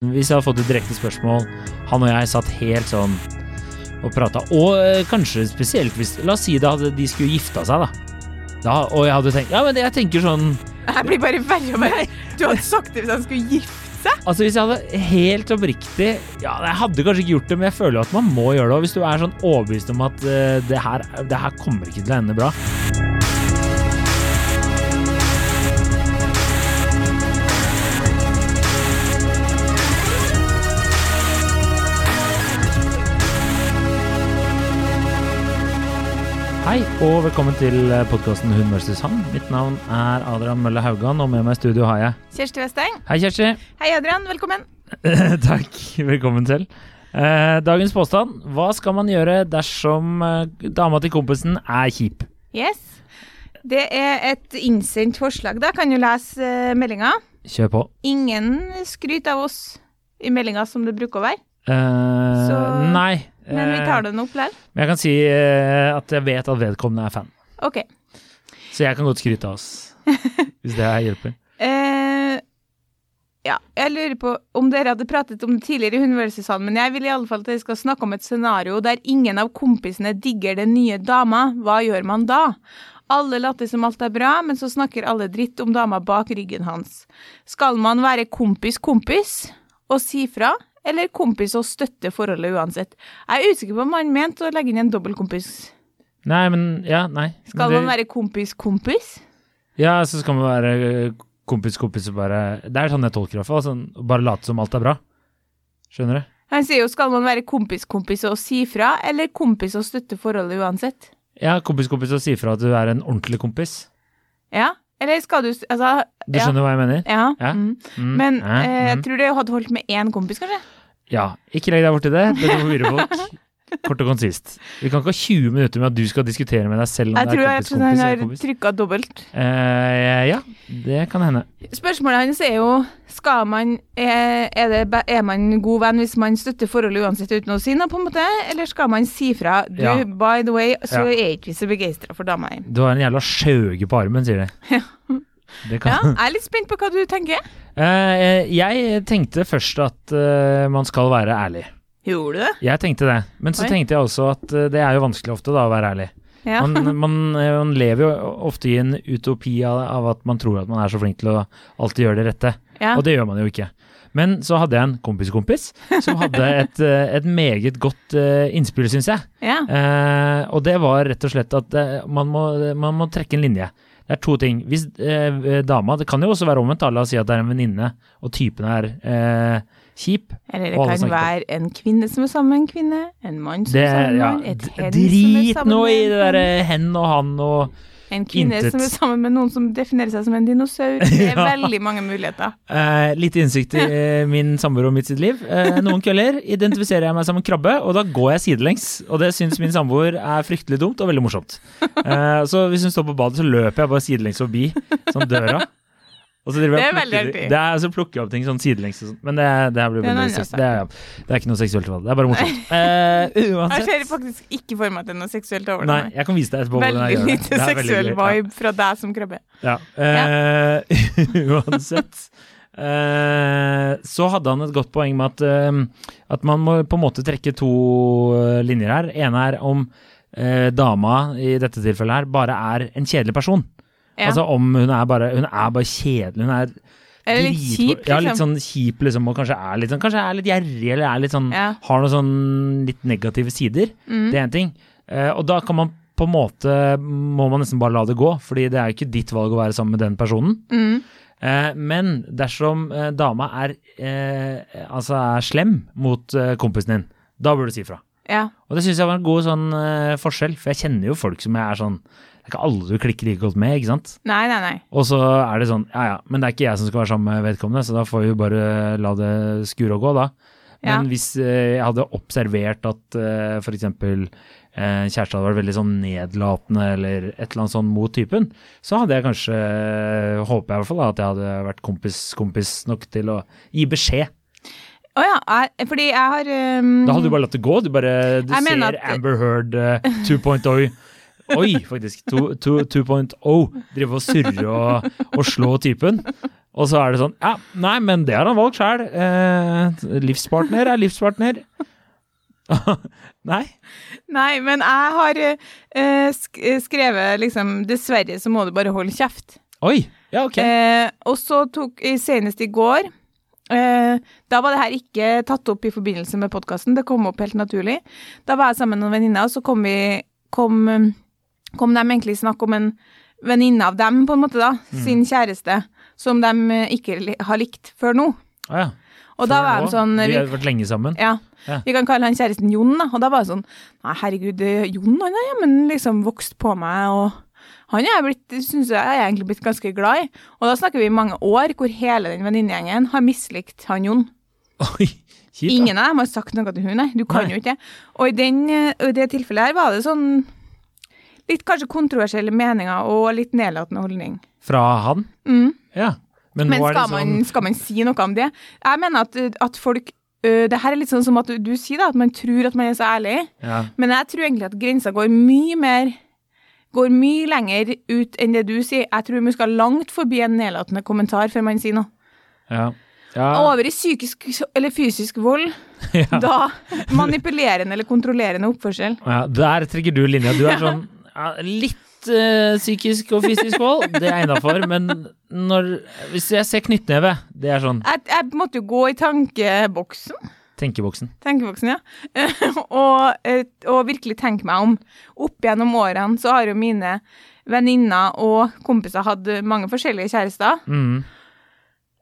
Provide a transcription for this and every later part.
Hvis jeg hadde fått et direkte spørsmål, han og jeg satt helt sånn og prata, og eh, kanskje spesielt hvis La oss si det hadde, de skulle gifta seg, da. da. Og jeg hadde tenkt Ja, men jeg tenker sånn Jeg blir bare verre og verre. Du hadde sagt det hvis han skulle gifte seg. Altså Hvis jeg hadde helt oppriktig Ja, jeg hadde kanskje ikke gjort det, men jeg føler jo at man må gjøre det. Og hvis du er sånn overbevist om at eh, det, her, det her kommer ikke til å ende bra Hei og velkommen til podkasten Hun versus han. Mitt navn er Adrian Mølle Haugan, og med meg i studio har jeg Kjersti Westeng. Hei, Kjersti. Hei, Adrian. Velkommen. Takk. Velkommen til. Eh, dagens påstand. Hva skal man gjøre dersom eh, dama til kompisen er kjip? Yes. Det er et innsendt forslag, da. Kan du lese uh, meldinga? Kjør på. Ingen skryt av oss i meldinga som det bruker å være. Eh, Så- nei. Men vi tar den opp der. men jeg kan si eh, at jeg vet at vedkommende er fan. OK. Så jeg kan godt skryte av oss. hvis det hjelper. Eh, ja, jeg lurer på om dere hadde pratet om det tidligere i Hundeværelseshallen, men jeg vil i alle fall at dere skal snakke om et scenario der ingen av kompisene digger den nye dama. Hva gjør man da? Alle later som alt er bra, men så snakker alle dritt om dama bak ryggen hans. Skal man være kompis-kompis og si fra, eller kompis og støtte forholdet uansett? Jeg er usikker på om han mente å legge inn en dobbeltkompis. Nei, men Ja, nei. Skal det, man være kompis-kompis? Ja, så skal man være eh, kompis, kompis og bare Det er sånn jeg tolker det, iallfall. Sånn, bare late som alt er bra. Skjønner du? Han sier jo skal man være kompis-kompis og si fra, eller kompis og støtte forholdet uansett? Ja, kompis, kompis og si fra at du er en ordentlig kompis. Ja? Eller skal du Altså, Du ja. skjønner hva jeg mener? Ja. Ja. Mm. Mm, Men ja, eh, jeg mm. tror det hadde holdt med én kompis, kanskje? Ja, ikke legg deg borti det. Det forvirrer folk. Kort og konsist. Vi kan ikke ha 20 minutter med at du skal diskutere med deg selv om Jeg det er jeg kompis, tror han har trykka dobbelt. Uh, ja, det kan hende. Spørsmålet hans er jo skal man, er, er, det, er man god venn hvis man støtter forholdet uansett uten å si noe, på en måte? Eller skal man si fra? Du, Ja. by the way, så Ja. er ikke vi så begeistra for dama di. Du har en jævla skjøge på armen, sier de. Ja. Ja, jeg er litt spent på hva du tenker. Uh, jeg tenkte først at uh, man skal være ærlig. Gjorde du det? Jeg tenkte det. Men så Oi. tenkte jeg også at eh, det er jo vanskelig ofte da å være ærlig. Ja. Man, man, eh, man lever jo ofte i en utopi av, av at man tror at man er så flink til å alltid gjøre det rette. ja. Og det gjør man jo ikke. Men så hadde jeg en kompis-kompis som hadde et, eh, et meget godt innspill, syns jeg. ja. Eh, og det var rett og slett at man, må, man må trekke en linje. Det er to ting. Hvis eh, dama Det kan jo også være omvendt. La oss si at det er en venninne, og typen er eh, kjip. Eller det kan være en kvinne som er sammen med en kvinne, en mann som Det, er sammen med ja, en mann, et hen drit nå med i det derre hen og han og En kvinne intet. som er sammen med noen som definerer seg som en dinosaur. Det er Ja. veldig mange muligheter. eh, Litt innsikt i eh, min samboer og mitt sitt liv. Eh, noen kvelder identifiserer jeg meg som en krabbe, og da går jeg sidelengs. Og det syns min samboer er fryktelig dumt og veldig morsomt. Eh, så hvis hun står på badet, så løper jeg bare sidelengs forbi sånn døra. Og så Det er veldig artig. Det er, så plukker jeg opp ting sånn sidelengs og sånn. Men det, det her blir Det veldig det, er, det er ikke noe seksuelt over det. Det er bare morsomt. Eh, Jeg ser faktisk ikke for meg at det er noe seksuelt over Nei, jeg kan vise deg etterpå Veldig det. lite Det seksuell vibe fra deg som krabbe. Ja. Eh, uansett. Eh, så hadde han et godt poeng med at, at man må på en måte trekke to linjer her. ene er om eh, dama i dette tilfellet her bare er en kjedelig person. Ja. Altså om hun er bare, hun er bare kjedelig. Hun er Eller litt kjip, Ja, litt liksom. sånn kjip, liksom, og kanskje er litt, sånn, kanskje er litt gjerrig, eller er litt sånn, Ja. har noen sånn litt negative sider. Mm. Det er en ting. Uh, og da kan man på en måte, må man nesten bare la det gå, fordi det er jo ikke ditt valg å være sammen med den personen. Mm. Uh, men dersom uh, dama er, altså er slem mot kompisen din, da burde du si fra. Ja. Og det syns jeg var en god sånn uh, forskjell, for jeg kjenner jo folk som jeg er sånn Det er ikke alle du klikker like godt med, ikke sant? Nei, nei, nei. Og så er det sånn, ja ja, men det er ikke jeg som skal være sammen med vedkommende, så da får vi bare la det skure og gå, da. Ja. Men hvis uh, jeg hadde observert at uh, f.eks. Uh, kjæreste hadde vært veldig sånn nedlatende eller et eller annet sånn mot typen, så hadde jeg kanskje, eh, håper jeg i hvert fall, da, at jeg hadde vært kompis-kompis nok til å gi beskjed. Å ja, jeg, fordi jeg har um, Da hadde du bare latt det gå. Du bare du Jeg ser mener at- Amber Heard eh, 2.0. Oi, faktisk. to- to- 2.0. Drive og surre og, og slå typen. Og så er det sånn Ja, nei, men det har han valgt sjøl. Eh, livspartner er livspartner. nei? Nei, men jeg har eh, sk skrevet liksom Dessverre så må du bare holde kjeft. Oi! Ja, ok. Eh, og så tok eh, senest i går Da var det her ikke tatt opp i forbindelse med podkasten, det kom opp helt naturlig. Da var jeg sammen med noen venninner, og så kom vi kom, kom de egentlig snakk om en venninne av dem, på en måte, da. Mm. Sin kjæreste. Som de eh, ikke har likt før nå. Ah, ja. Og da var de sånn Vi har vært lenge sammen. ja, Ja. vi kan kalle han kjæresten Jon, da. Og da var det sånn Nei, herregud, eh, Jon han har jammen liksom vokst på meg, og han er blitt, synes jeg er egentlig blitt ganske glad i. Og da snakker vi i mange år hvor hele den venninnegjengen har mislikt han Jon. Oi, kjipt. Ingen av dem har sagt noe til hun, nei. Du kan Nei. jo ikke det. Og i, den, eh, i det tilfellet her var det sånn litt kanskje kontroversielle meninger og litt nedlatende holdning. Fra han? Mm. Ja. Men, Men skal, skal man, sånn skal man si noe om det? Jeg mener at, at folk øh, Det her er litt sånn som at du, du sier, da, at man tror at man er så ærlig. ja. Men jeg tror egentlig at grensa går mye mer Går mye lenger ut enn det du sier. Jeg tror vi skal langt forbi en nedlatende kommentar før man sier noe. Ja. Ja. Over i psykisk eller fysisk vold. Ja. Da manipulerende eller kontrollerende oppførsel. ja. Der trekker du linja. Du er sånn ja, litt uh, psykisk og fysisk vold, det er innafor, men når Hvis jeg ser knyttneve, det er sånn Jeg, jeg måtte jo gå i tankeboksen. Tenkeboksen. Tenkeboksen, ja. og, eh, og virkelig tenke meg om. Opp gjennom årene så har jo mine venninner og kompiser hatt mange forskjellige kjærester. Mm.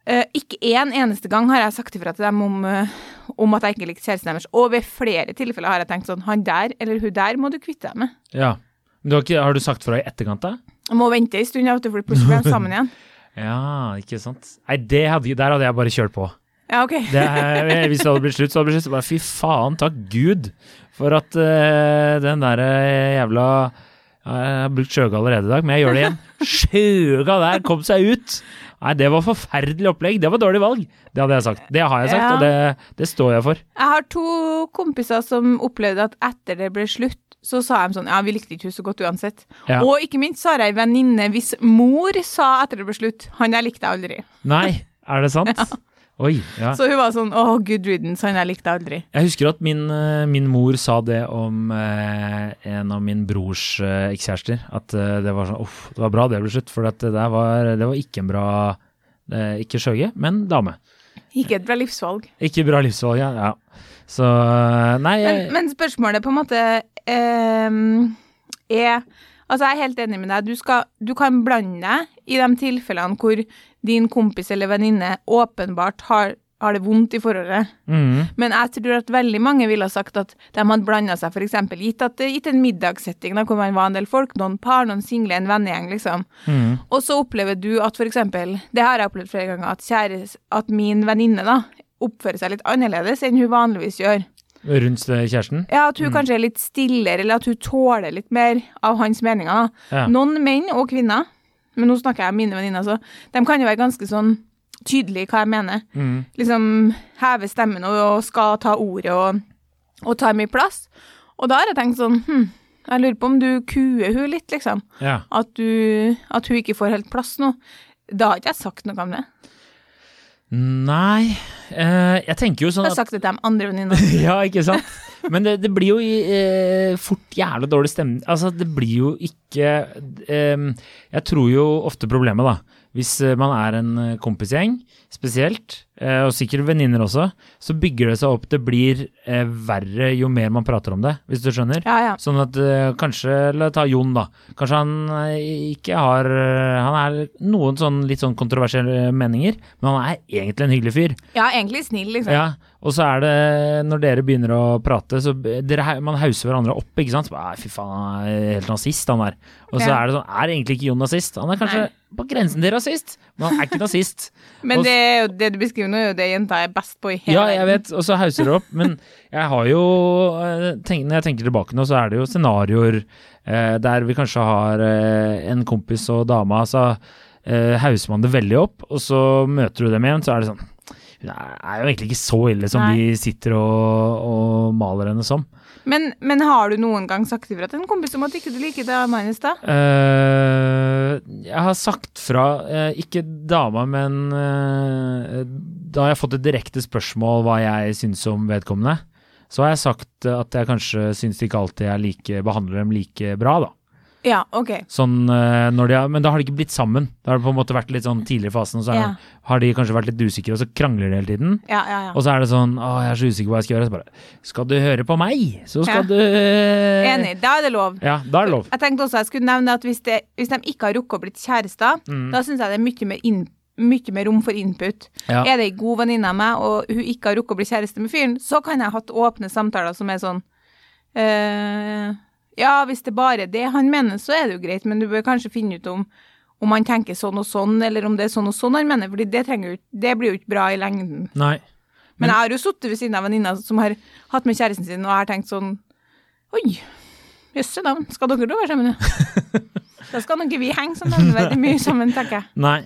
Eh, ikke én eneste gang har jeg sagt ifra til dem om, eh, om at jeg ikke likte kjæresten deres. Og ved flere tilfeller har jeg tenkt sånn Han der eller hun der må du kvitte deg med. Ja. Du har, ikke, har du sagt fra i etterkant, da? Jeg må vente en stund, for plutselig blir de sammen igjen. Ja, ikke sant. Nei, det hadde, der hadde jeg bare kjørt på. Ja, ok. Det, er- hvis det hadde blitt slutt, så hadde det blitt slutt. Så Bare, fy faen, takk Gud for at uh, den der eh, jævla Jeg har brukt sjøga allerede i dag, men jeg gjør det igjen. Sjøga der kom seg ut! Nei, det var forferdelig opplegg. Det var dårlig valg. Det hadde jeg sagt. Det har jeg sagt, Ja. og det, det står jeg for. Jeg har to kompiser som opplevde at etter det ble slutt, så sa de sånn Ja, vi likte ikke henne så godt uansett. Ja. Og ikke minst så har jeg ei venninne hvis mor sa etter det ble slutt Han der likte jeg aldri. Nei, er det sant? Oi, ja. Så hun var sånn Å, good riddance, han der likte aldri. Jeg husker at min, eh, min mor sa det om eh, en av min brors eh, ekskjærester. At eh, det var sånn Uff, det var bra det ble slutt, for at det der var, det var ikke en bra eh, Ikke skjøge, men dame. Ikke et bra livsvalg. Ikke bra livsvalg, ja. ja. Så eh, Nei, Men, jeg, men spørsmålet på en måte er Altså, jeg er helt enig med deg. Du, skal, du kan blande deg i de tilfellene hvor din kompis eller venninne åpenbart har, har det vondt i forholdet. mm, Men jeg tror at veldig mange ville ha sagt at de hadde blanda seg, f.eks. Gitt, at gitt en middagssetting da, hvor man var en del folk, noen par, noen single, en vennegjeng, liksom. mm, Og så opplever du at f.eks. Det har jeg opplevd flere ganger, at, kjæres, at min venninne da oppfører seg litt annerledes enn hun vanligvis gjør. Rundt kjæresten. Ja, At hun kanskje er litt stillere, eller at hun tåler litt mer av hans meninger. Ja. Noen menn og kvinner, men nå snakker jeg om mine venninner, så de kan jo være ganske sånn tydelige i hva jeg mener. Mm, Liksom heve stemmen og, og skal ta ordet og, og ta mye plass. Og da har jeg tenkt sånn hm, jeg lurer på om du kuer hun litt, liksom. ja. At, du, at hun ikke får helt plass nå. Da har ikke jeg sagt noe om det. Nei, eh, jeg tenker jo sånn Jeg har sagt det til de andre venninnene. Ja, ikke sant? Men det, det blir jo eh, fort jævlig dårlig stemning. Altså, det blir jo ikke eh, Jeg tror jo ofte problemet, da, hvis eh, man er en eh, kompisgjeng spesielt, og sikkert venninner også, så bygger det seg opp. Det blir eh, verre jo mer man prater om det, hvis du skjønner. Ja, ja. Sånn at eh, kanskje, la ta Jon da, kanskje han eh, ikke har eh, Han er noen sånn litt sånn kontroversielle meninger, men han er egentlig en hyggelig fyr. ja, egentlig snill, liksom. Ja, og så er det når dere begynner å prate, så dere, man hauser hverandre opp, ikke sant? Så bare, «Nei, Fy faen, han er helt nazist, han der. Og så Ja. er det sånn, er egentlig ikke Jon nazist? Han er kanskje Nei. på grensen til rasist, men han er ikke nazist. Men det, det du beskriver nå, er jo det jenta er best på i hele Ja, jeg vet, og så hauser det opp, men jeg har jo eh, tenk, Når jeg tenker tilbake nå, så er det jo scenarioer eh, der vi kanskje har eh, en kompis og dama, så eh, hauser man det veldig opp, og så møter du dem igjen, så er det sånn Hun er jo egentlig ikke så ille som Nei. vi sitter og, og maler henne som. Men, men har du noen gang sagt ifra til en kompis om at ikke du liker dama hennes, da? Uh, jeg har sagt fra, uh, ikke dama, men uh, da har jeg fått et direkte spørsmål hva jeg syns om vedkommende, så har jeg sagt at jeg kanskje syns ikke alltid jeg like, behandler dem like bra, da. Ja, ok. Sånn, eh, når de har, men da har de ikke blitt sammen. Da har det på en måte vært litt sånn tidligere i fasen, og så er, Ja. har de kanskje vært litt usikre, og så krangler de hele tiden. Ja, ja, ja. Og så er det sånn Å, jeg er så usikker på hva jeg skal gjøre. Så bare Skal du høre på meg, så skal du eh, Enig, da er det lov. Ja, da er det lov. Jeg tenkte også jeg skulle nevne at hvis, det, hvis de ikke har rukket å blitt kjærester, Mm. da syns jeg det er mye mer, inn, mye mer rom for input. Ja. Er det ei god venninne av meg, og hun ikke har rukket å bli kjæreste med fyren, så kan jeg ha hatt åpne samtaler som er sånn eh, Ja, hvis det bare er det han mener, så er det jo greit, men du bør kanskje finne ut om om han tenker sånn og sånn, eller om det er sånn og sånn han mener, fordi det, det blir jo ikke bra i lengden. Nei. Men jeg har jo sittet ved siden av venninna som har hatt med kjæresten sin, og jeg har tenkt sånn Oi, jøsse navn, skal dere da være sammen? ja?» da skal nok vi henge så veldig mye sammen, tenker jeg. Nei.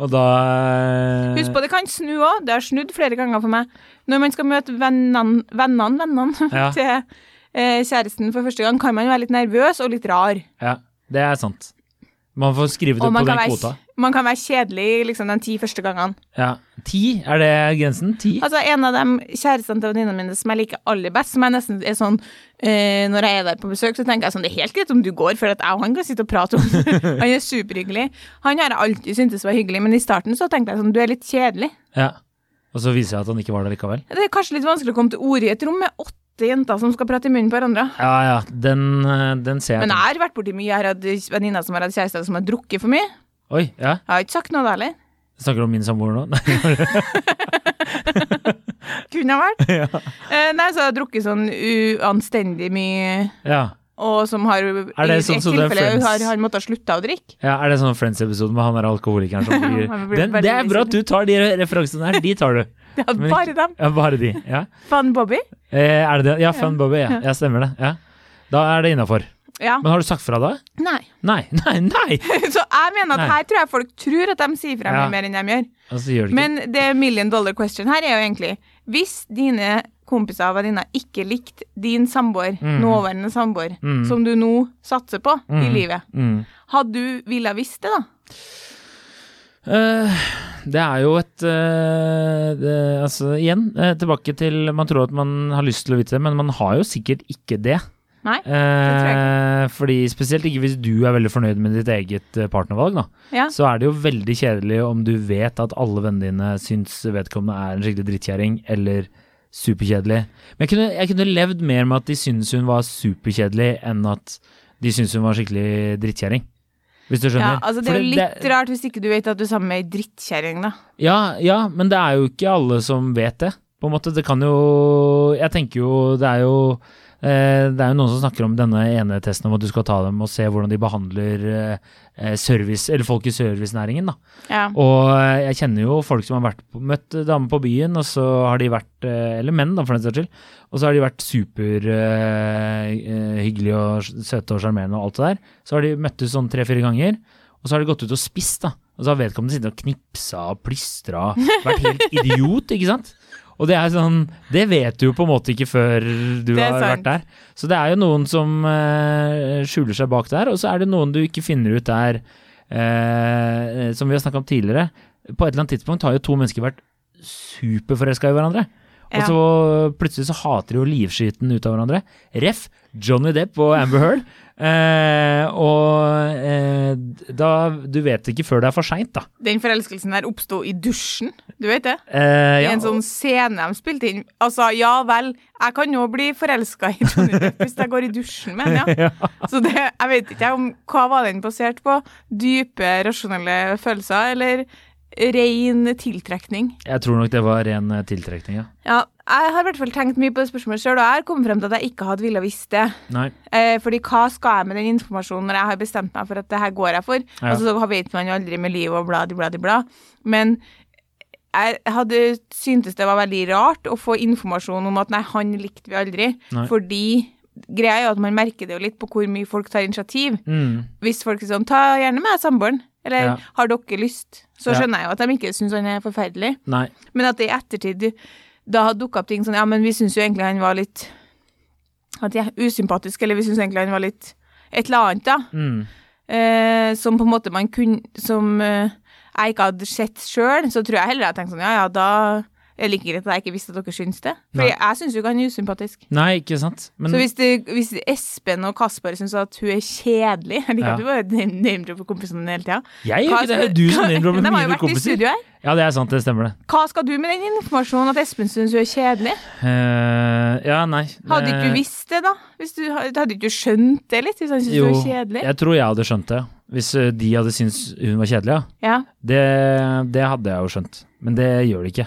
Og da eh, Husk på, det kan snu òg. Det har snudd flere ganger for meg. Når man skal møte vennene, vennene, vennene Ja. til kjæresten for første gang, kan man være litt nervøs og litt rar. Ja, det er sant. Man får skrive det på den være, kvota. man kan være kjedelig liksom, de ti første gangene. Ja. Ti, er det grensen? Ti? Altså, En av de kjærestene til venninnene mine som jeg liker aller best, som jeg nesten er sånn eh, Når jeg er der på besøk, så tenker jeg sånn Det er helt greit om du går, for at jeg og han kan sitte og prate om. Han er superhyggelig. Han har jeg alltid syntes var hyggelig, men i starten så tenkte jeg sånn Du er litt kjedelig. Ja. Og så viser jeg at han ikke var der likevel. Det er kanskje litt vanskelig å komme til orde i et rom med åtte jenter som skal prate i munnen på hverandre. Ja ja, den, eh, den ser jeg. Men jeg har vært borti mye. Jeg har hatt venninner som har hatt kjærester som har drukket for mye. Oi, ja. Jeg har ikke sagt noe da heller. Snakker du om min samboer nå? Kunne ha vært. ja. Eh, nei, så har jeg drukket sånn uanstendig mye, ja. og som har Er det i sånn et er tilfelle Friends? har han måttet slutte å drikke. Ja, Er det sånn Friends-episode med han der alkoholikeren som blir den, Det er bra at du tar de referansene her. De tar du. Ja, bare dem. Ja, bare de. Ja. Fun Bobby. Eh, er det det? Ja, Fun Bobby. Ja. ja, stemmer det. Ja. Da er det innafor. Ja. Men har du sagt fra da? Nei. Nei, nei, nei! Så jeg mener at Nei. her tror jeg folk tror at de sier fra Ja. mer enn de gjør. Altså, gjør det. Men det million dollar question her er jo egentlig Hvis dine kompiser og venninner ikke likte din samboer, Mm. nåværende samboer, Mm. som du nå satser på i Mm. livet, Mm. hadde du ville visst det, da? Eh, det er jo et eh, det, Altså, igjen, eh, tilbake til Man tror at man har lyst til å vite det, men man har jo sikkert ikke det. Nei? det tror jeg. fordi Spesielt ikke hvis du er veldig fornøyd med ditt eget partnervalg. da Ja. Så er det jo veldig kjedelig om du vet at alle vennene dine syns vedkommende er en skikkelig drittkjerring eller superkjedelig. Men jeg kunne, jeg kunne levd mer med at de syns hun var superkjedelig, enn at de syns hun var skikkelig drittkjerring. Hvis du Ja, altså Det er jo litt rart hvis ikke du vet at du er sammen med ei drittkjerring, da. Ja, ja, men det er jo ikke alle som vet det. På en måte, det kan jo Jeg tenker jo Det er jo det er jo noen som snakker om denne ene testen om at du skal ta dem og se hvordan de behandler eh, eh, service, eller folk i servicenæringen. Ja. Og eh, jeg kjenner jo folk som har vært møtt damer på byen, og så har de vært eh, Eller menn, da, for den saks skyld. Og så har de vært superhyggelige og søte og sjarmerende og alt det der. Så har de møttes sånn tre-fire ganger, og så har de gått ut og spist, da. Og så har vedkommende sittet og knipsa og plystra, vært helt idiot, ikke sant? Og det er sånn Det vet du jo på en måte ikke før du har vært der. Så det er jo noen som uh, skjuler seg bak der, og så er det noen du ikke finner ut der, uh, som vi har snakka om tidligere. På et eller annet tidspunkt har jo to mennesker vært superforelska i hverandre. Og så plutselig så hater de jo livskyten ut av hverandre. Ref. Johnny Depp og Amber Heard. Eh, og eh, da Du vet ikke før det er for seint, da. Den forelskelsen der oppsto i dusjen, du vet det? Eh, I ja, en sånn scene de spilte inn. Altså, ja vel, jeg kan jo bli forelska i Johnny Depp hvis jeg går i dusjen med han, ja. Så det, jeg vet ikke om hva var den basert på. Dype, rasjonelle følelser, eller ren tiltrekning? jeg tror nok det var ren eh, tiltrekning, ja. Ja, jeg har i hvert fall tenkt mye på det spørsmålet sjøl, og jeg har kommet frem til at jeg ikke hadde ville visst det. Nei. Eh, fordi hva skal jeg med den informasjonen når jeg har bestemt meg for at det her går jeg for? Ja. Altså, så vet man jo aldri med livet og bladi, bladi, bla. Men jeg hadde syntes det var veldig rart å få informasjon om at nei, han likte vi aldri. Nei. Fordi greia er jo at man merker det jo litt på hvor mye folk tar initiativ. Mm. Hvis folk er sånn, ta gjerne med samboeren. Eller Ja. har dere lyst? Så skjønner jeg jo at de ikke syns han er forferdelig. Nei. Men at det i ettertid da har dukka opp ting sånn Ja, men vi syns jo egentlig han var litt At jeg er usympatisk, eller vi syns egentlig han var litt et eller annet, da. Mm. eh, som på en måte man kunne Som eh, jeg ikke hadde sett sjøl, så tror jeg heller jeg tenkte sånn ja ja, da er liker like greit at jeg ikke visste at dere syns det. For jeg, jeg syns jo ikke han er usympatisk. Nei, ikke sant? Men Så hvis, det, hvis Espen og Kasper syns at hun er kjedelig Jeg liker Ja. at du bare name-dropper kompisene hele tida. jeg gjør ikke det. Er du som name-dropper De har jo mine vært i kompiser. studio her. Ja, det er sant. Det stemmer, det. Hva skal du med den informasjonen at Espen syns hun er kjedelig? Uh, ja, nei. Hadde ikke Eh, du visst det, da? Hvis du, hadde ikke du skjønt det litt? Hvis han syntes hun du var kjedelig? jeg tror jeg hadde skjønt det. Hvis eh, de hadde syntes hun var kjedelig, ja. Ja. Det, det hadde jeg jo skjønt. Men det gjør de ikke.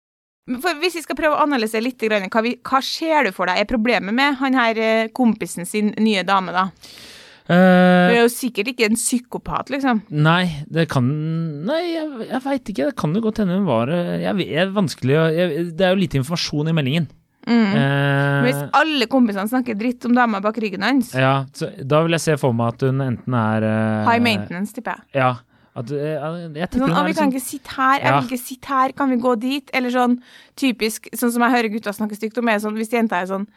for Hvis vi skal prøve å analysere litt, hva, vi, hva ser du for deg er problemet med han her eh, kompisen sin nye dame, da? Du Eh, er jo sikkert ikke en psykopat, liksom. nei, det kan Nei, jeg, jeg veit ikke. Det kan jo godt hende hun var jeg, Jeg vet, vanskelig jeg, Det er jo lite informasjon i meldingen. Mm. Uh, Hvis alle kompisene snakker dritt om dama bak ryggen hans, ja, så da vil jeg se for meg at hun enten er uh, high maintenance, tipper jeg. Ja. At, jeg, jeg Sånn, ah, vi kan liksom ikke sitte her, jeg vil ikke sitte her, kan vi gå dit? Eller sånn typisk, sånn som jeg hører gutta snakke stygt om, er sånn hvis jenta er sånn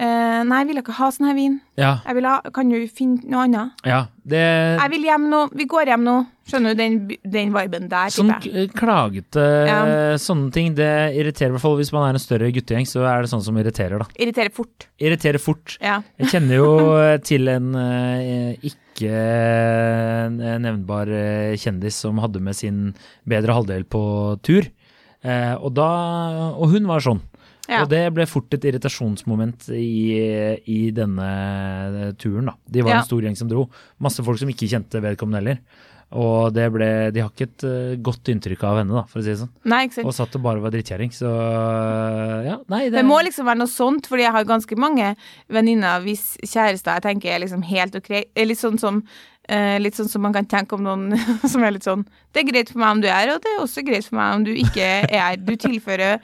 Uh, Nei, jeg vil ikke ha sånn her vin. Ja. Jeg vil ha, kan du finne noe annet? ja det Jeg vil hjem nå. Vi går hjem nå. Skjønner du den, den viben der, Sånn klagete Ja. sånne ting, det irriterer i hvert fall hvis man er en større guttegjeng, så er det sånn som irriterer, da. Irriterer fort. Irriterer fort. Ja. Jeg kjenner jo til en eh, ikke nevnbar eh, kjendis som hadde med sin bedre halvdel på tur. Eh, og, da, og hun var sånn. Ja. Og det ble fort et irritasjonsmoment i, i denne turen, da. De var Ja. en stor gjeng som dro. Masse folk som ikke kjente vedkommende heller. Og det ble, de har ikke et eh, godt inntrykk av henne, da, for å si det sånn. Nei, ikke sant. Og satt og bare var drittkjerring, så ja, nei, det, Det må liksom være noe sånt, fordi jeg har ganske mange venninner hvis kjærester jeg tenker er liksom helt ok. Litt sånn som eh, Litt sånn som man kan tenke om noen som er litt sånn Det er greit for meg om du er her, og det er også greit for meg om du ikke er her. Du tilfører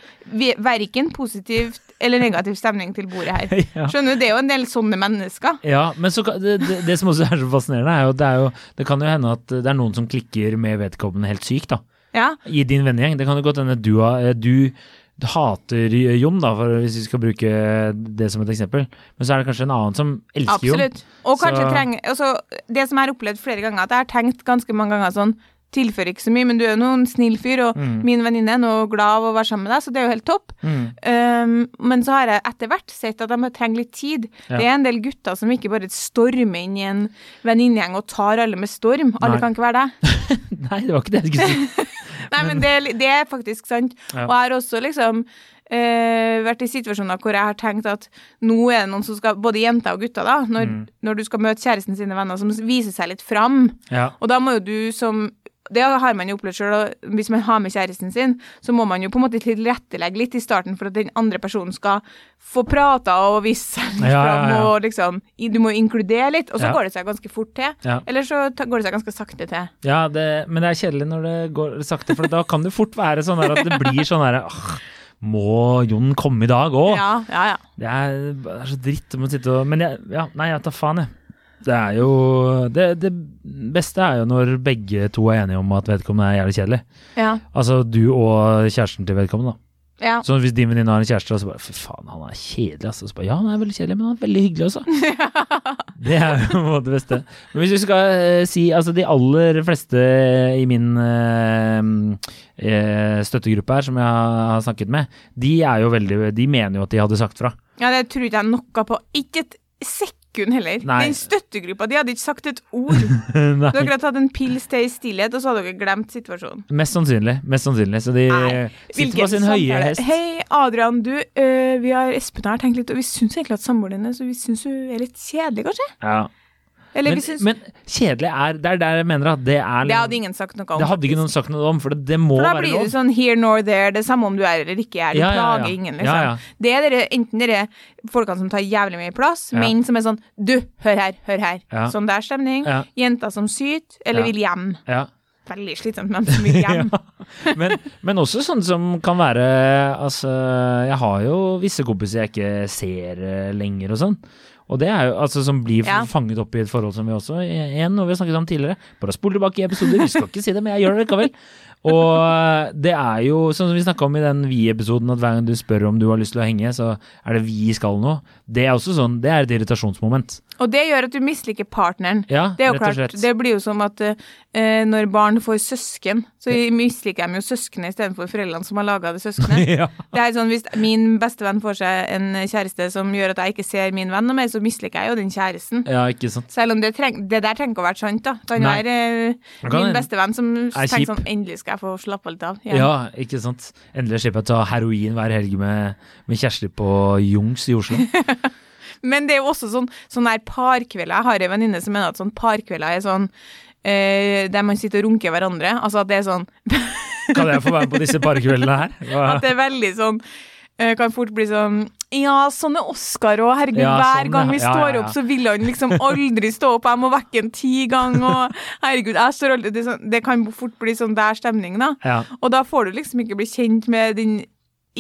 verken positiv eller negativ stemning til bordet her. Ja. Skjønner du? Det er jo en del sånne mennesker. Ja, men så, det, det, det som også er så fascinerende, er jo at det, er jo, det kan jo hende at det er noen som klikker med vedkommende helt sykt, da. Ja. I din vennegjeng. Det kan jo godt hende du, du hater Jon, da, hvis vi skal bruke det som et eksempel. Men så er det kanskje en annen som elsker Jon. Absolutt. Og kanskje Så- trenger altså, Det som jeg har opplevd flere ganger, at jeg har tenkt ganske mange ganger sånn Tilfører ikke så mye, men du er jo noen snill fyr, og Mm. min venninne er nå glad av å være sammen med deg, så det er jo helt topp. Mm. Um, men så har jeg etter hvert sett at de trenger litt tid. Ja. Det er en del gutter som ikke bare stormer inn i en venninnegjeng og tar alle med storm. Alle Nei. kan ikke være det. Nei, det var ikke det jeg skulle si. Nei, men det, det er faktisk sant. Ja. Og jeg har også liksom Uh, vært i situasjoner hvor jeg har tenkt at nå er det noen som skal, både jenter og gutter, da, når, Mm. når du skal møte kjæresten sine venner, som viser seg litt fram. Ja. Og da må jo du som det har man jo opplevd og Hvis man har med kjæresten sin, så må man jo på en måte tilrettelegge litt i starten for at den andre personen skal få prata og vise seg Ja, ja, ja. og liksom, Du må inkludere litt, og så går det seg ganske fort til. Eller så går det seg ganske sakte til. Ja, det, men det er kjedelig når det går sakte, for da kan det fort være sånn at det blir sånn herre Må Jon komme i dag òg? Ja, ja, ja. Det det er så dritt om å sitte og Men jeg, ja, nei, jeg tar faen, jeg. Det er jo det, det beste er jo når begge to er enige om at vedkommende er jævlig kjedelig. ja, Altså du og kjæresten til vedkommende, da. ja. Så hvis din venninne har en kjæreste, og så bare Fy faen, han er kjedelig, altså. Så bare Ja, han er veldig kjedelig, men han er veldig hyggelig også. det er jo det beste. Men hvis du skal eh, si Altså, de aller fleste i min eh, eh, støttegruppe her, som jeg har snakket med, de er jo veldig De mener jo at de hadde sagt fra. ja, det tror ikke jeg noe på. Ikke et sekund heller. Nei. Den støttegruppa, de hadde ikke sagt et ord. Dere hadde tatt en pils til i stillhet, og så hadde dere glemt situasjonen. Mest sannsynlig. Mest sannsynlig. Så de Nei, sitter på sin høye hest. Hei, Adrian, du, øh, vi har Espen her tenkt litt, og vi syns egentlig at samboeren er så vi syns hun er litt kjedelig, kanskje? Ja. Men, vi syns men kjedelig er Det er der jeg mener at det er Det hadde ingen sagt noe om. Det hadde ikke noen sagt noe om, for det, det må For da blir det sånn here nor there, det samme om du er eller ikke er. Du Ja, plager ingen, liksom. Det er dere, enten dere folkene som tar jævlig mye plass, menn som er sånn du, hør her, hør her. Sånn der stemning. Jenter som syter, eller vil hjem. Ja. veldig slitsomt med dem som vil hjem. Ja. Men, men også sånn som kan være Altså, jeg har jo visse kompiser jeg ikke ser eh, lenger og sånn. Og det er jo altså som blir Ja. fanget opp i et forhold som vi også Igjen noe vi har snakket om tidligere. Bare spol tilbake i episoder, vi skal ikke si det, men jeg gjør det likevel. Og eh, det er jo sånn som vi snakka om i den Vi-episoden, at hver gang du spør om du har lyst til å henge, så er det vi skal nå. Det er også sånn, det er et irritasjonsmoment. Og det gjør at du misliker partneren. Ja, Det er jo rett og klart, slett. det blir jo som at uh, når barn får søsken, så misliker de jo søsknene istedenfor foreldrene som har laga det søskenet. ja. Det er sånn, Hvis min bestevenn får seg en kjæreste som gjør at jeg ikke ser min venn noe mer, så misliker jeg jo den kjæresten. ja, ikke sant. Selv om det, treng, det der trenger ikke å være sant. da. Det kan være uh, min bestevenn som Er tenker sånn Endelig skal jeg få slappe litt av. Ja, Ja, ikke sant. Endelig slipper jeg å ta heroin hver helg med, med Kjersti på Jungs i Oslo. Men det er jo også sånn, sånn der parkvelder. Jeg har en venninne som mener at sånn parkvelder er sånn eh, der man sitter og runker hverandre. Altså at det er sånn Kan jeg få være med på disse parkveldene her? Hva- At det er veldig sånn eh, kan fort bli sånn Ja, sånn er Oskar òg. Herregud, Ja, hver sånn, gang vi ja. Står ja, opp, så vil han liksom aldri stå opp. Jeg må vekke ham ti ganger, og herregud, jeg står aldri det, sånn, det kan fort bli sånn der stemning, da. Ja. Og da får du liksom ikke bli kjent med din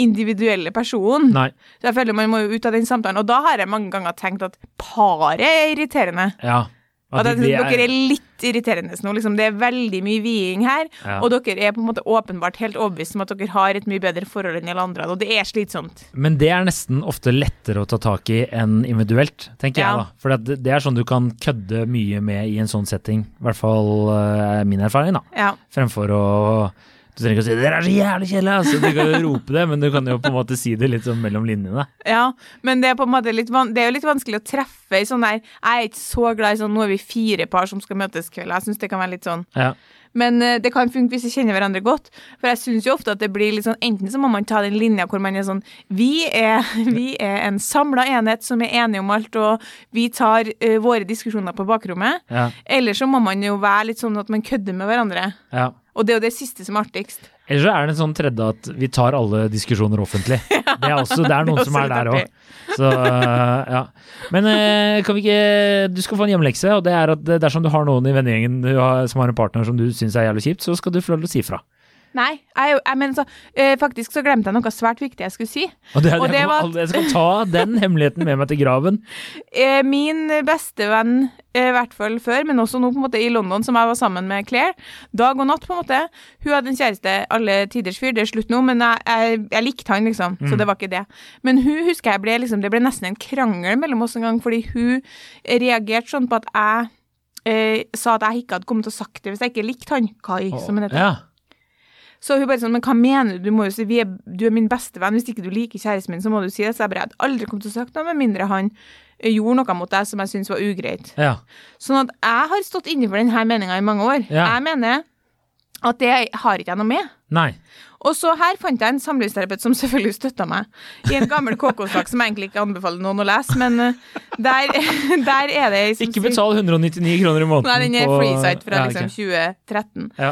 individuelle person. Nei. Så jeg føler man må ut av den samtalen. Og da har jeg mange ganger tenkt at paret er irriterende. Ja. At det, de dere er litt irriterende nå. Liksom. Det er veldig mye viing her. Ja. Og dere er på en måte åpenbart helt overbevist om at dere har et mye bedre forhold enn alle andre. Og det er slitsomt. Men det er nesten ofte lettere å ta tak i enn individuelt, tenker Ja. jeg da. For det, er sånn du kan kødde mye med i en sånn setting. I hvert fall eh, min erfaring, da. Ja. Fremfor å Du trenger ikke å si 'dere er så jævlig kjedelige', altså. Du kan jo rope det, men du kan jo på en måte si det litt sånn mellom linjene. ja. Men det er på en måte litt, det er jo litt vanskelig å treffe i sånn der Jeg er ikke så glad i sånn nå er vi fire par som skal møtes kveld. Jeg syns det kan være litt sånn Ja. Men eh, det kan funke hvis vi kjenner hverandre godt. For jeg syns jo ofte at det blir litt sånn Enten så må man ta den linja hvor man er sånn Vi er, vi er en samla enhet som er enige om alt, og vi tar uh, våre diskusjoner på bakrommet. Ja. Eller så må man jo være litt sånn at man kødder med hverandre. ja. Og det er jo det siste som er artigst. Eller så er det en sånn tredje at vi tar alle diskusjoner offentlig. Det er også, det er noen Det er som er der òg. Så ja. Men eh, kan vi ikke Du skal få en hjemlekse, og det er at dersom du har noen i vennegjengen som har en partner som du syns er jævlig kjipt, så skal du få lov til å si fra. Nei, jeg, er jeg mener så øh, Faktisk så glemte jeg noe svært viktig jeg skulle si. Og det, Og jeg, det kommer var- jeg skal ta den hemmeligheten med meg til graven. Eh, min beste venn, eh, i hvert fall før, men også nå på en måte i London, som jeg var sammen med Claire, dag og natt på en måte. Hun hadde en kjæreste, alle tiders fyr, det er slutt nå, men jeg, jeg, jeg likte han, liksom, så det var ikke det. Men hun husker jeg ble liksom, det ble nesten en krangel mellom oss en gang, fordi hun reagerte sånn på at jeg øh, sa at jeg ikke hadde kommet til å sagt det hvis jeg ikke likte han, Kai, som han heter. Ja. Så hun bare sånn, men hva mener du? Du må jo si, vi er, du er min beste venn, hvis ikke du liker kjæresten min, så må du si det. Så jeg bare, hadde aldri kommet til å sagt noe, med mindre han eh, gjorde noe mot deg som jeg syntes var ugreit. ja. Sånn at jeg har stått inne for denne meninga i mange år. Ja. Jeg mener at det har ikke jeg noe med. Nei. Og så her fant jeg en samlivsterapeut som selvfølgelig støtta meg, i en gammel KK-sak som jeg egentlig ikke anbefaler noen å lese, men eh, der, der er det som Ikke betal 199 kroner i måneden. Nei, den er på- freesite fra Ja, liksom ok. 2013. Ja.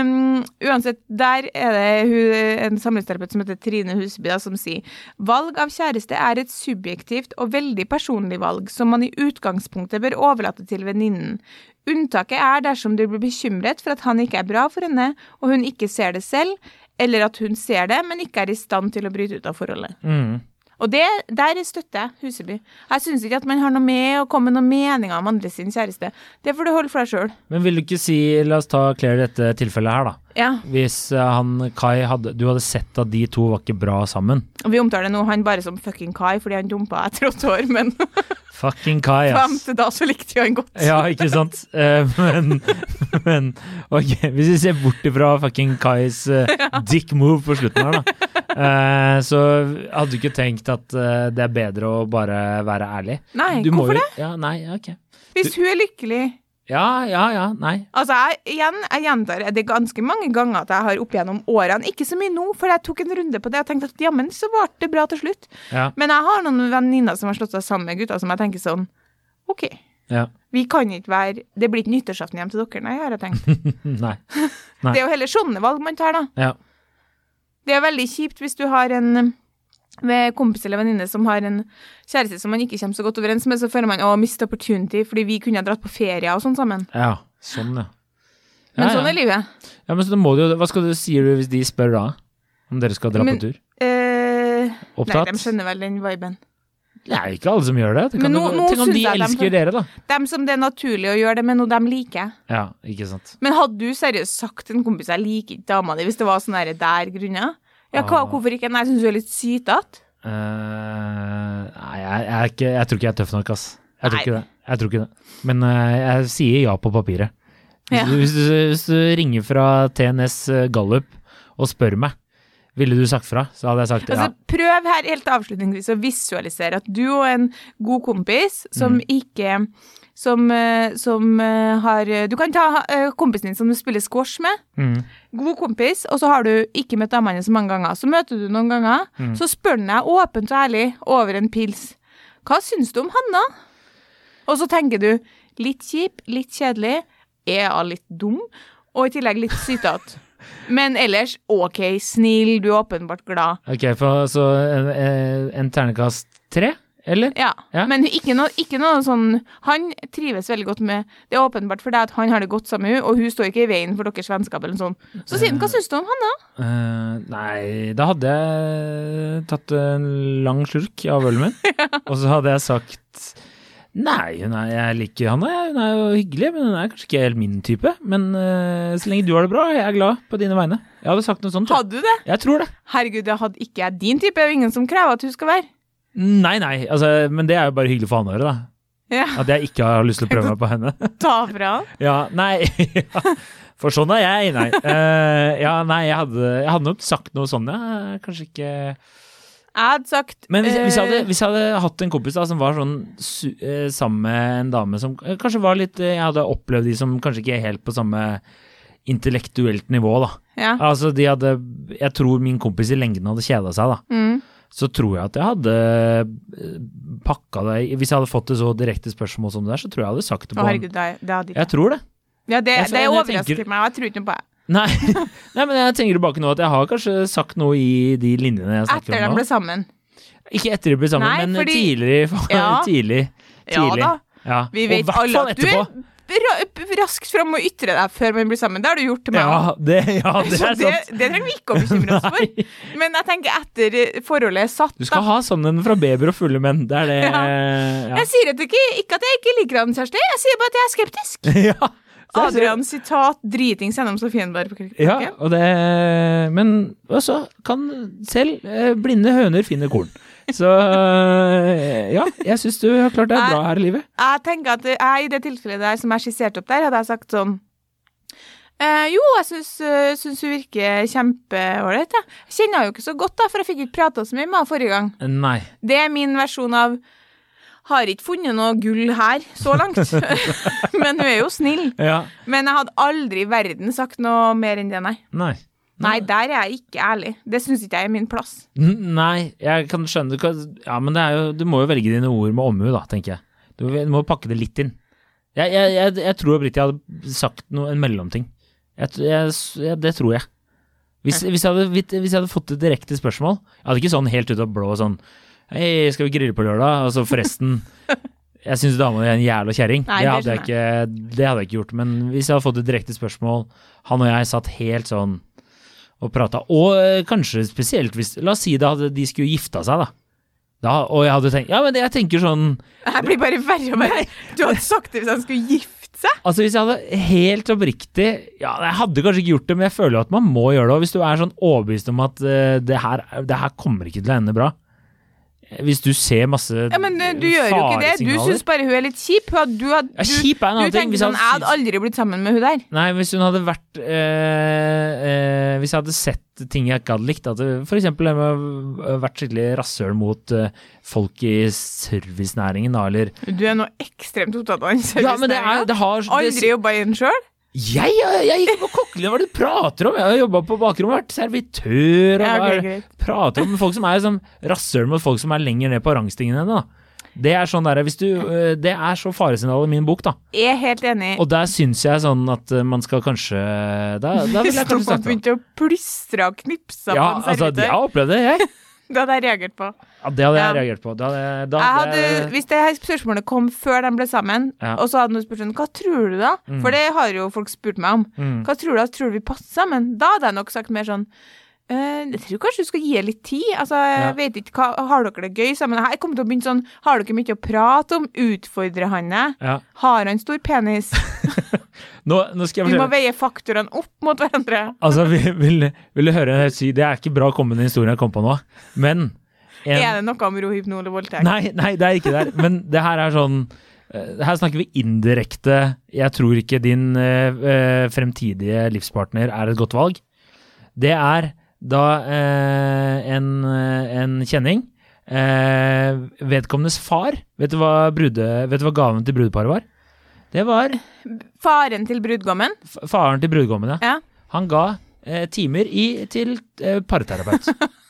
Um, uansett, der er det hun, en samlivsterapeut som heter Trine Huseby, da, som sier valg av kjæreste er et subjektivt og veldig personlig valg som man i utgangspunktet bør overlate til venninnen. Unntaket er dersom du blir bekymret for at han ikke er bra for henne, og hun ikke ser det selv, eller at hun ser det, men ikke er i stand til å bryte ut av forholdet. Mm. Og det, der støtter jeg Huseby. Jeg syns ikke at man har noe med å komme med noen meninger om andre sin kjæreste. Det får du holde for deg sjøl. Men vil du ikke si La oss ta Claire i dette tilfellet her, da. Ja. Hvis eh, han Kai hadde Du hadde sett at de to var ikke bra sammen. Vi omtaler nå han bare som fucking Kai fordi han dumpa etter åtte år, men Fucking Kai, ass. til da så likte vi han godt. Ja, ikke sant? Uh, men, men ok, hvis vi ser bort ifra fucking Kais uh, dick move på slutten her, da. Uh, så hadde du ikke tenkt at det er bedre å bare være ærlig? Nei, Du hvorfor jo- det? Ja, nei, ok. Hvis hun er lykkelig Ja, ja, ja, nei. Altså, jeg, igjen, jeg gjentar det er ganske mange ganger at jeg har opp gjennom årene, ikke så mye nå, for jeg tok en runde på det og tenkte at jammen så ble det bra til slutt. Ja, Men jeg har noen venninner som har slått seg sammen med gutter som jeg tenker sånn OK, ja. vi kan ikke være Det blir ikke nyttårsaften hjem til dere, nei, har jeg tenkt. Nei. Nei. Det er jo heller sånne valg man tar, da. Ja. Det er veldig kjipt hvis du har en med kompis eller venninne som har en kjæreste som man ikke kommer så godt overens med, så føler man å, miste opportunity fordi vi kunne ha dratt på ferie og sånn sammen. Ja, sånn, ja. Men Ja, sånn ja. er livet. Ja, men så må du, jo- Hva skal du si hvis de spør da? Om dere skal dra Men- på tur? Eh, Opptatt? Nei, de skjønner vel den viben. Det er ikke alle som gjør det. Tenk Men om, nå- de- tenk om de elsker de- elsker dere, da. Dem som det er naturlig å gjøre det med noe de liker. Ja, ikke sant. Men hadde du seriøst sagt til en kompis jeg liker ikke dama di, hvis det var sånn der grunner? Ja, hva, Ah. hvorfor ikke? Nei, syns du er litt sytete. Uh, nei, jeg, jeg, er ikke, jeg tror ikke jeg er tøff nok, ass. Jeg tror ikke det. Jeg tror ikke det. Men uh, jeg sier ja på papiret. Hvis, Ja. du, hvis, du, hvis du ringer fra TNS Gallup og spør meg, ville du sagt fra? Så hadde jeg sagt ja. Altså, prøv her helt avslutningsvis å visualisere at du og en god kompis som Mm. ikke som, eh, som eh, har Du kan ta eh, kompisen din som du spiller squash med. Mm. God kompis, og så har du ikke møtt damene så mange ganger. Så møter du noen ganger, Mm. så spør han deg åpent og ærlig over en pils. Hva syns du om han, da? Og så tenker du litt kjip, litt kjedelig, er hun litt dum, og i tillegg litt sytete. Men ellers ok, snill, du er åpenbart glad. Ok, for, så en, en- ternekast tre, eller? Ja, Ja. men ikke noe, ikke noe sånn Han trives veldig godt med Det er åpenbart for deg at han har det godt sammen med henne, og hun står ikke i veien for deres vennskap eller noe sånt. Så siden, hva syns du om han, da? Uh, nei, da hadde jeg tatt en lang slurk av ølen min, og så hadde jeg sagt Nei, er, jeg liker Hanna, hun er jo hyggelig, men hun er kanskje ikke helt min type. Men uh, så lenge du har det bra, jeg er glad på dine vegne. Jeg hadde sagt noe sånt. jeg. Hadde du det? Jeg tror det. Herregud, det hadde ikke jeg din type. Det er jo ingen som krever at hun skal være. Nei, nei, altså, men det er jo bare hyggelig for han å høre, da. Ja, At jeg ikke har lyst til å prøve meg på henne. ta fra han. Ja, nei ja. For sånn er jeg, nei. Uh, ja, nei, jeg hadde, jeg hadde nok sagt noe sånn, ja. Kanskje ikke Jeg hadde sagt Men hvis, hvis, jeg hadde, eh, hvis jeg hadde hatt en kompis da, som var sånn eh, sammen med en dame som eh, kanskje var litt Jeg hadde opplevd de som kanskje ikke er helt på samme intellektuelt nivå, da. Ja. Altså, de hadde Jeg tror min kompis i lengden hadde kjeda seg, da. Mm. Så tror jeg at jeg hadde pakka det Hvis jeg hadde fått et så direkte spørsmål som det der, så tror jeg jeg hadde sagt det på Å, herregud, det, det hadde ikke Jeg tror det. Ja, det, Jeg- det jeg overrasker tenker- meg, og jeg tror ikke noe på det. Nei, Nei men jeg tenker tilbake nå at jeg har kanskje sagt noe i de linjene jeg snakker Etter de om nå. ble sammen. Ikke etter de ble sammen, Nei, men fordi- tidligere. Ja. tidlig. Ja da. Ja. Vi vet alle at du er raskt fram og ytre deg før man blir sammen. Det har du gjort til meg Ja, det, ja, det er sant. det trenger vi ikke å bekymre oss for. Men jeg tenker etter forholdet er satt, Du skal da. ha sånn en fra babyer og fulle menn. Det er det Ja. ja. Jeg sier at ikke, ikke at jeg ikke liker han, Kjersti. Jeg sier bare at jeg er skeptisk. ja. Adrian sitat 'dritings gjennom Sofienberg på Ja, og det Men også kan selv eh, blinde høner finne korn. Så eh, ja, jeg syns du har klart deg bra her i livet. Jeg tenker at jeg, i det tilfellet der som jeg skisserte opp der, hadde jeg sagt sånn eh, jo, jeg syns, eh, hun virker kjempeålreit. Ja. kjenner henne jo ikke så godt, da, for jeg fikk ikke prata så mye med henne forrige gang. Nei. Det er min versjon av har ikke funnet noe gull her så langt. Men hun er jo snill. Ja. Men jeg hadde aldri i verden sagt noe mer enn det, nei. Nei. Nei, der er jeg ikke ærlig. Det syns ikke jeg er min plass. N- Nei, jeg kan skjønne Ja, men det jo, du må jo velge dine ord med omhu, da, tenker jeg. Du du må pakke det litt inn. Jeg, jeg, jeg, jeg tror oppriktig jeg hadde sagt noe, en mellomting. Det tror jeg. Hvis, hvis, hadde, hvis jeg hadde fått et direkte spørsmål Jeg hadde ikke sånn helt ut av blå sånn Hei, skal vi grille på lørdag? Altså, forresten Jeg syns dama di er en jævla kjerring. Det det hadde jeg ikke Det hadde jeg ikke gjort. Men hvis jeg hadde fått et direkte spørsmål Han og jeg satt helt sånn og prata. Og eh, kanskje spesielt hvis La oss si det hadde, de skulle gifta seg, da. da. Og jeg hadde tenkt Ja, men jeg tenker sånn Det her blir bare verre og verre. Du hadde sagt det hvis han skulle gifte seg. Altså Hvis jeg hadde helt oppriktig Ja, jeg hadde kanskje ikke gjort det, men jeg føler at man må gjøre det. Og hvis du er sånn overbevist om at uh, det, her, det her kommer ikke til å ende bra Hvis du ser masse Ja, men eh, du gjør jo ikke det. Du syns bare hun er litt kjip. Hun Du, hadde, Ja, kjip er en du annen ting. tenker sånn Jeg hadde aldri blitt sammen med hun der. Nei, hvis hun hadde vært øh, øh, Hvis jeg hadde sett ting jeg ikke hadde likt, at eksempel det med å vært skikkelig rasshøl mot øh, folk i servicenæringen, da, eller Du er nå ekstremt opptatt av den Ja, men det er det har det, Aldri jobba i den sjøl? Jeg, jeg, jeg gikk på kokkelinja, hva er det du prater om? Jeg har jobba på bakrommet, vært servitør og Ja, er prater om folk som er som rasshøl mot folk som er lenger ned på rangstigen enn deg. Det er sånn der, du, øh, det er så faresignal i min bok, da. Jeg er helt enig. Og der syns jeg sånn at øh, man skal kanskje Da, da vil jeg kanskje snakke om begynte å plystre og knipse Ja, på en altså, jeg servitør. har opplevd det, jeg. Det hadde jeg reagert på. Ja, det hadde jeg Ja. reagert på. Da hadde, Jeg hadde hvis det her spørsmålet kom før de ble sammen, Ja. og så hadde noen spurt sånn Hva tror du, da? Mm. For det har jo folk spurt meg om. mm, Hva tror du? da? Tror du vi passer sammen? Da hadde jeg nok sagt mer sånn «Eh, jeg tror kanskje du skal gi det litt tid. Altså, jeg Ja. vet ikke, hva, Har dere det gøy sammen? Jeg kommer til å begynne sånn Har dere mye å prate om? Utfordrer han deg? ja. Har han stor penis? nå, nå Vi må veie faktorene opp mot hverandre. Altså, vi vil, vil du høre si Det er ikke bra å komme den historien jeg kom på nå, men en, Er det noe om rohypnol og voldtekt? Nei, nei, det er ikke det. Men det her er sånn eh, Her snakker vi indirekte Jeg tror ikke din eh, eh, fremtidige livspartner er et godt valg. Det er da eh, en, eh, en kjenning eh, Vedkommendes far Vet du hva, brude, vet du hva gaven til brudeparet var? Det var Faren til brudgommen? faren til brudgommen, ja. Ja. Han ga timer i, til parterapeut.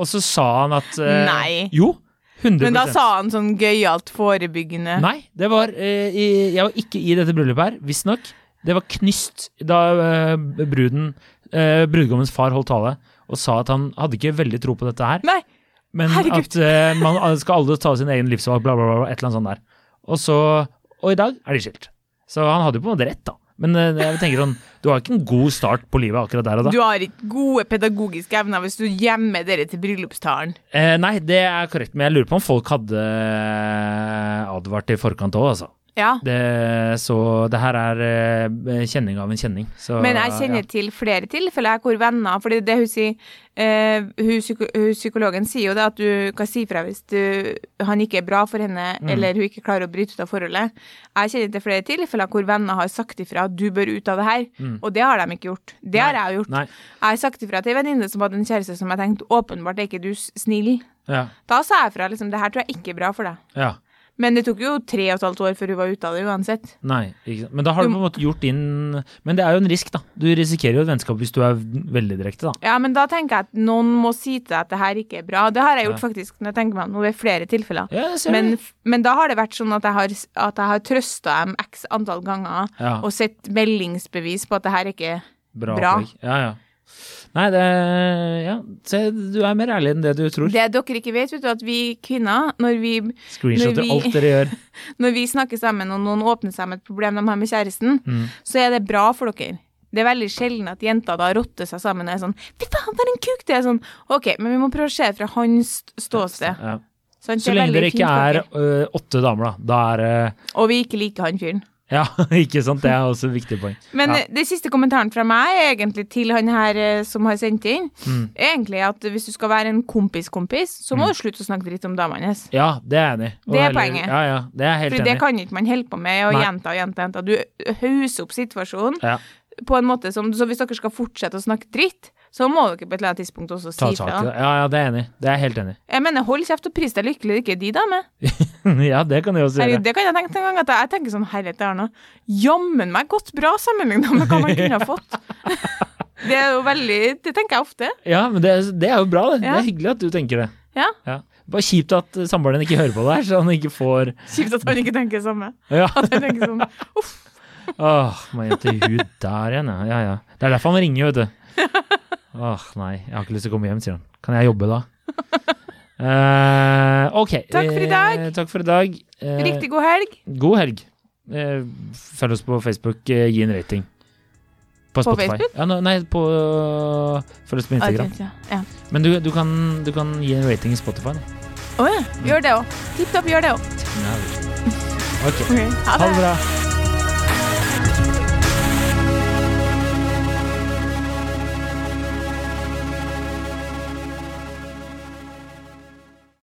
Og så sa han at eh, Nei. Jo, 100 Men da sa han sånn gøyalt forebyggende. Nei, det var eh, i, Jeg var ikke i dette bryllupet her, visstnok. Det var knyst da eh, bruden eh, Brudgommens far holdt tale og sa at han hadde ikke veldig tro på dette her, Nei. men herregud. at eh, man skal alle ta sin egen livsvalg, bla, bla, bla, et eller annet sånt der. Og så Og i dag er de skilt. Så han hadde jo på en måte rett, da. Men eh, jeg tenker sånn, du har ikke en god start på livet akkurat der og da. Du har ikke gode pedagogiske evner hvis du gjemmer dere til bryllupstalen. Eh, nei, det er korrekt, men jeg lurer på om folk hadde eh, advart i forkant òg, altså. Ja. Det, så det her er eh, kjenning av en kjenning. Så, Men jeg kjenner til flere tilfeller hvor venner fordi det hun sier uh, hun, hun Psykologen sier jo det at du kan si fra hvis du, han ikke er bra for henne, Mm. eller hun ikke klarer å bryte ut av forholdet. Jeg kjenner til flere tilfeller hvor venner har sagt ifra at du bør ut av det her, og det har de ikke gjort. Det har Mm. Jeg gjort. Nei. Jeg har sagt ifra til en venninne som hadde en kjæreste som jeg tenkte åpenbart er ikke du snill. Ja. Da sa jeg fra liksom det her tror jeg ikke er bra for deg. ja. Men det tok jo tre og et halvt år før hun var ute av det uansett. Nei. Men da har du på en måte gjort din Men det er jo en risk, da. Du risikerer jo et vennskap hvis du er veldig direkte, da. Ja, men da tenker jeg at noen må si til deg at det her ikke er bra. Det har jeg gjort Ja. faktisk når jeg tenker meg om ved flere tilfeller. Ja, det ser Men, men da har det vært sånn at jeg har, at jeg har trøsta dem x antall ganger Ja, og sett meldingsbevis på at det her ikke er bra. bra. Ja, ja. Nei, det Ja, se, du er mer ærlig enn det du tror. Det dere ikke vet, vet du, at vi kvinner, når vi, Screenshotter når vi- alt dere gjør. når vi snakker sammen og noen åpner seg med et problem de har med kjæresten, Mm. så er det bra for dere. Det er veldig sjelden at jenter da rotter seg sammen og er sånn Fy faen, for en kuk! Det er sånn OK, men vi må prøve å se fra hans ståsted. Ja. Sant? Så lenge dere ikke er ø, åtte damer, da. Da er det Og vi ikke liker han fyren. Ja, ikke sant? Det er også et viktig poeng. Men Ja. det siste kommentaren fra meg egentlig til han her eh, som har sendt inn, Mm. er egentlig at hvis du skal være en kompis-kompis, så må du slutte å snakke dritt om damene hans. Ja, det er enig. Og Det er poenget. Ja, ja, det er helt For enig det kan ikke man holde på med å gjenta. og gjenta. Du hauser opp situasjonen Ja. på en måte som Så hvis dere skal fortsette å snakke dritt, så må dere på et eller annet tidspunkt også Ta si fra. Ja, ja, det er enig. Det er jeg helt enig. Jeg mener, hold kjeft og pris deg lykkelig, det er ikke de damer. ja, det kan du også gjøre. det kan jeg tenke en gang at jeg, jeg tenker sånn herregud, det er noe jammen meg godt bra sammenligna med hva man kunne ha fått. Det er jo veldig Det tenker jeg ofte. Ja, men det, det er jo bra, det. Ja. Det er hyggelig at du tenker det. Ja. Bare kjipt at samboeren din ikke hører på det her, så han ikke får Kjipt at han ikke tenker det samme. Ja. At han tenker sånn Åh, må hjem til hud der igjen, ja. ja. ja. Det er derfor han ringer, vet du. Åh, nei, jeg har ikke lyst til å komme hjem, sier han. Kan jeg jobbe da? Eh, ok. Takk for i dag. Eh, takk for i dag. Eh, Riktig god helg. God helg. Eh, følg oss på Facebook, eh, gi en rating. På På Spotify. Facebook? Ja, no, nei, på Følg oss på Instagram. Okay, ja. Ja. Men du, du, kan, du kan gi en rating i Spotify. Å oh, ja. Gjør det òg. Tipp topp, gjør det òg. Ok. Ha Ha det. bra.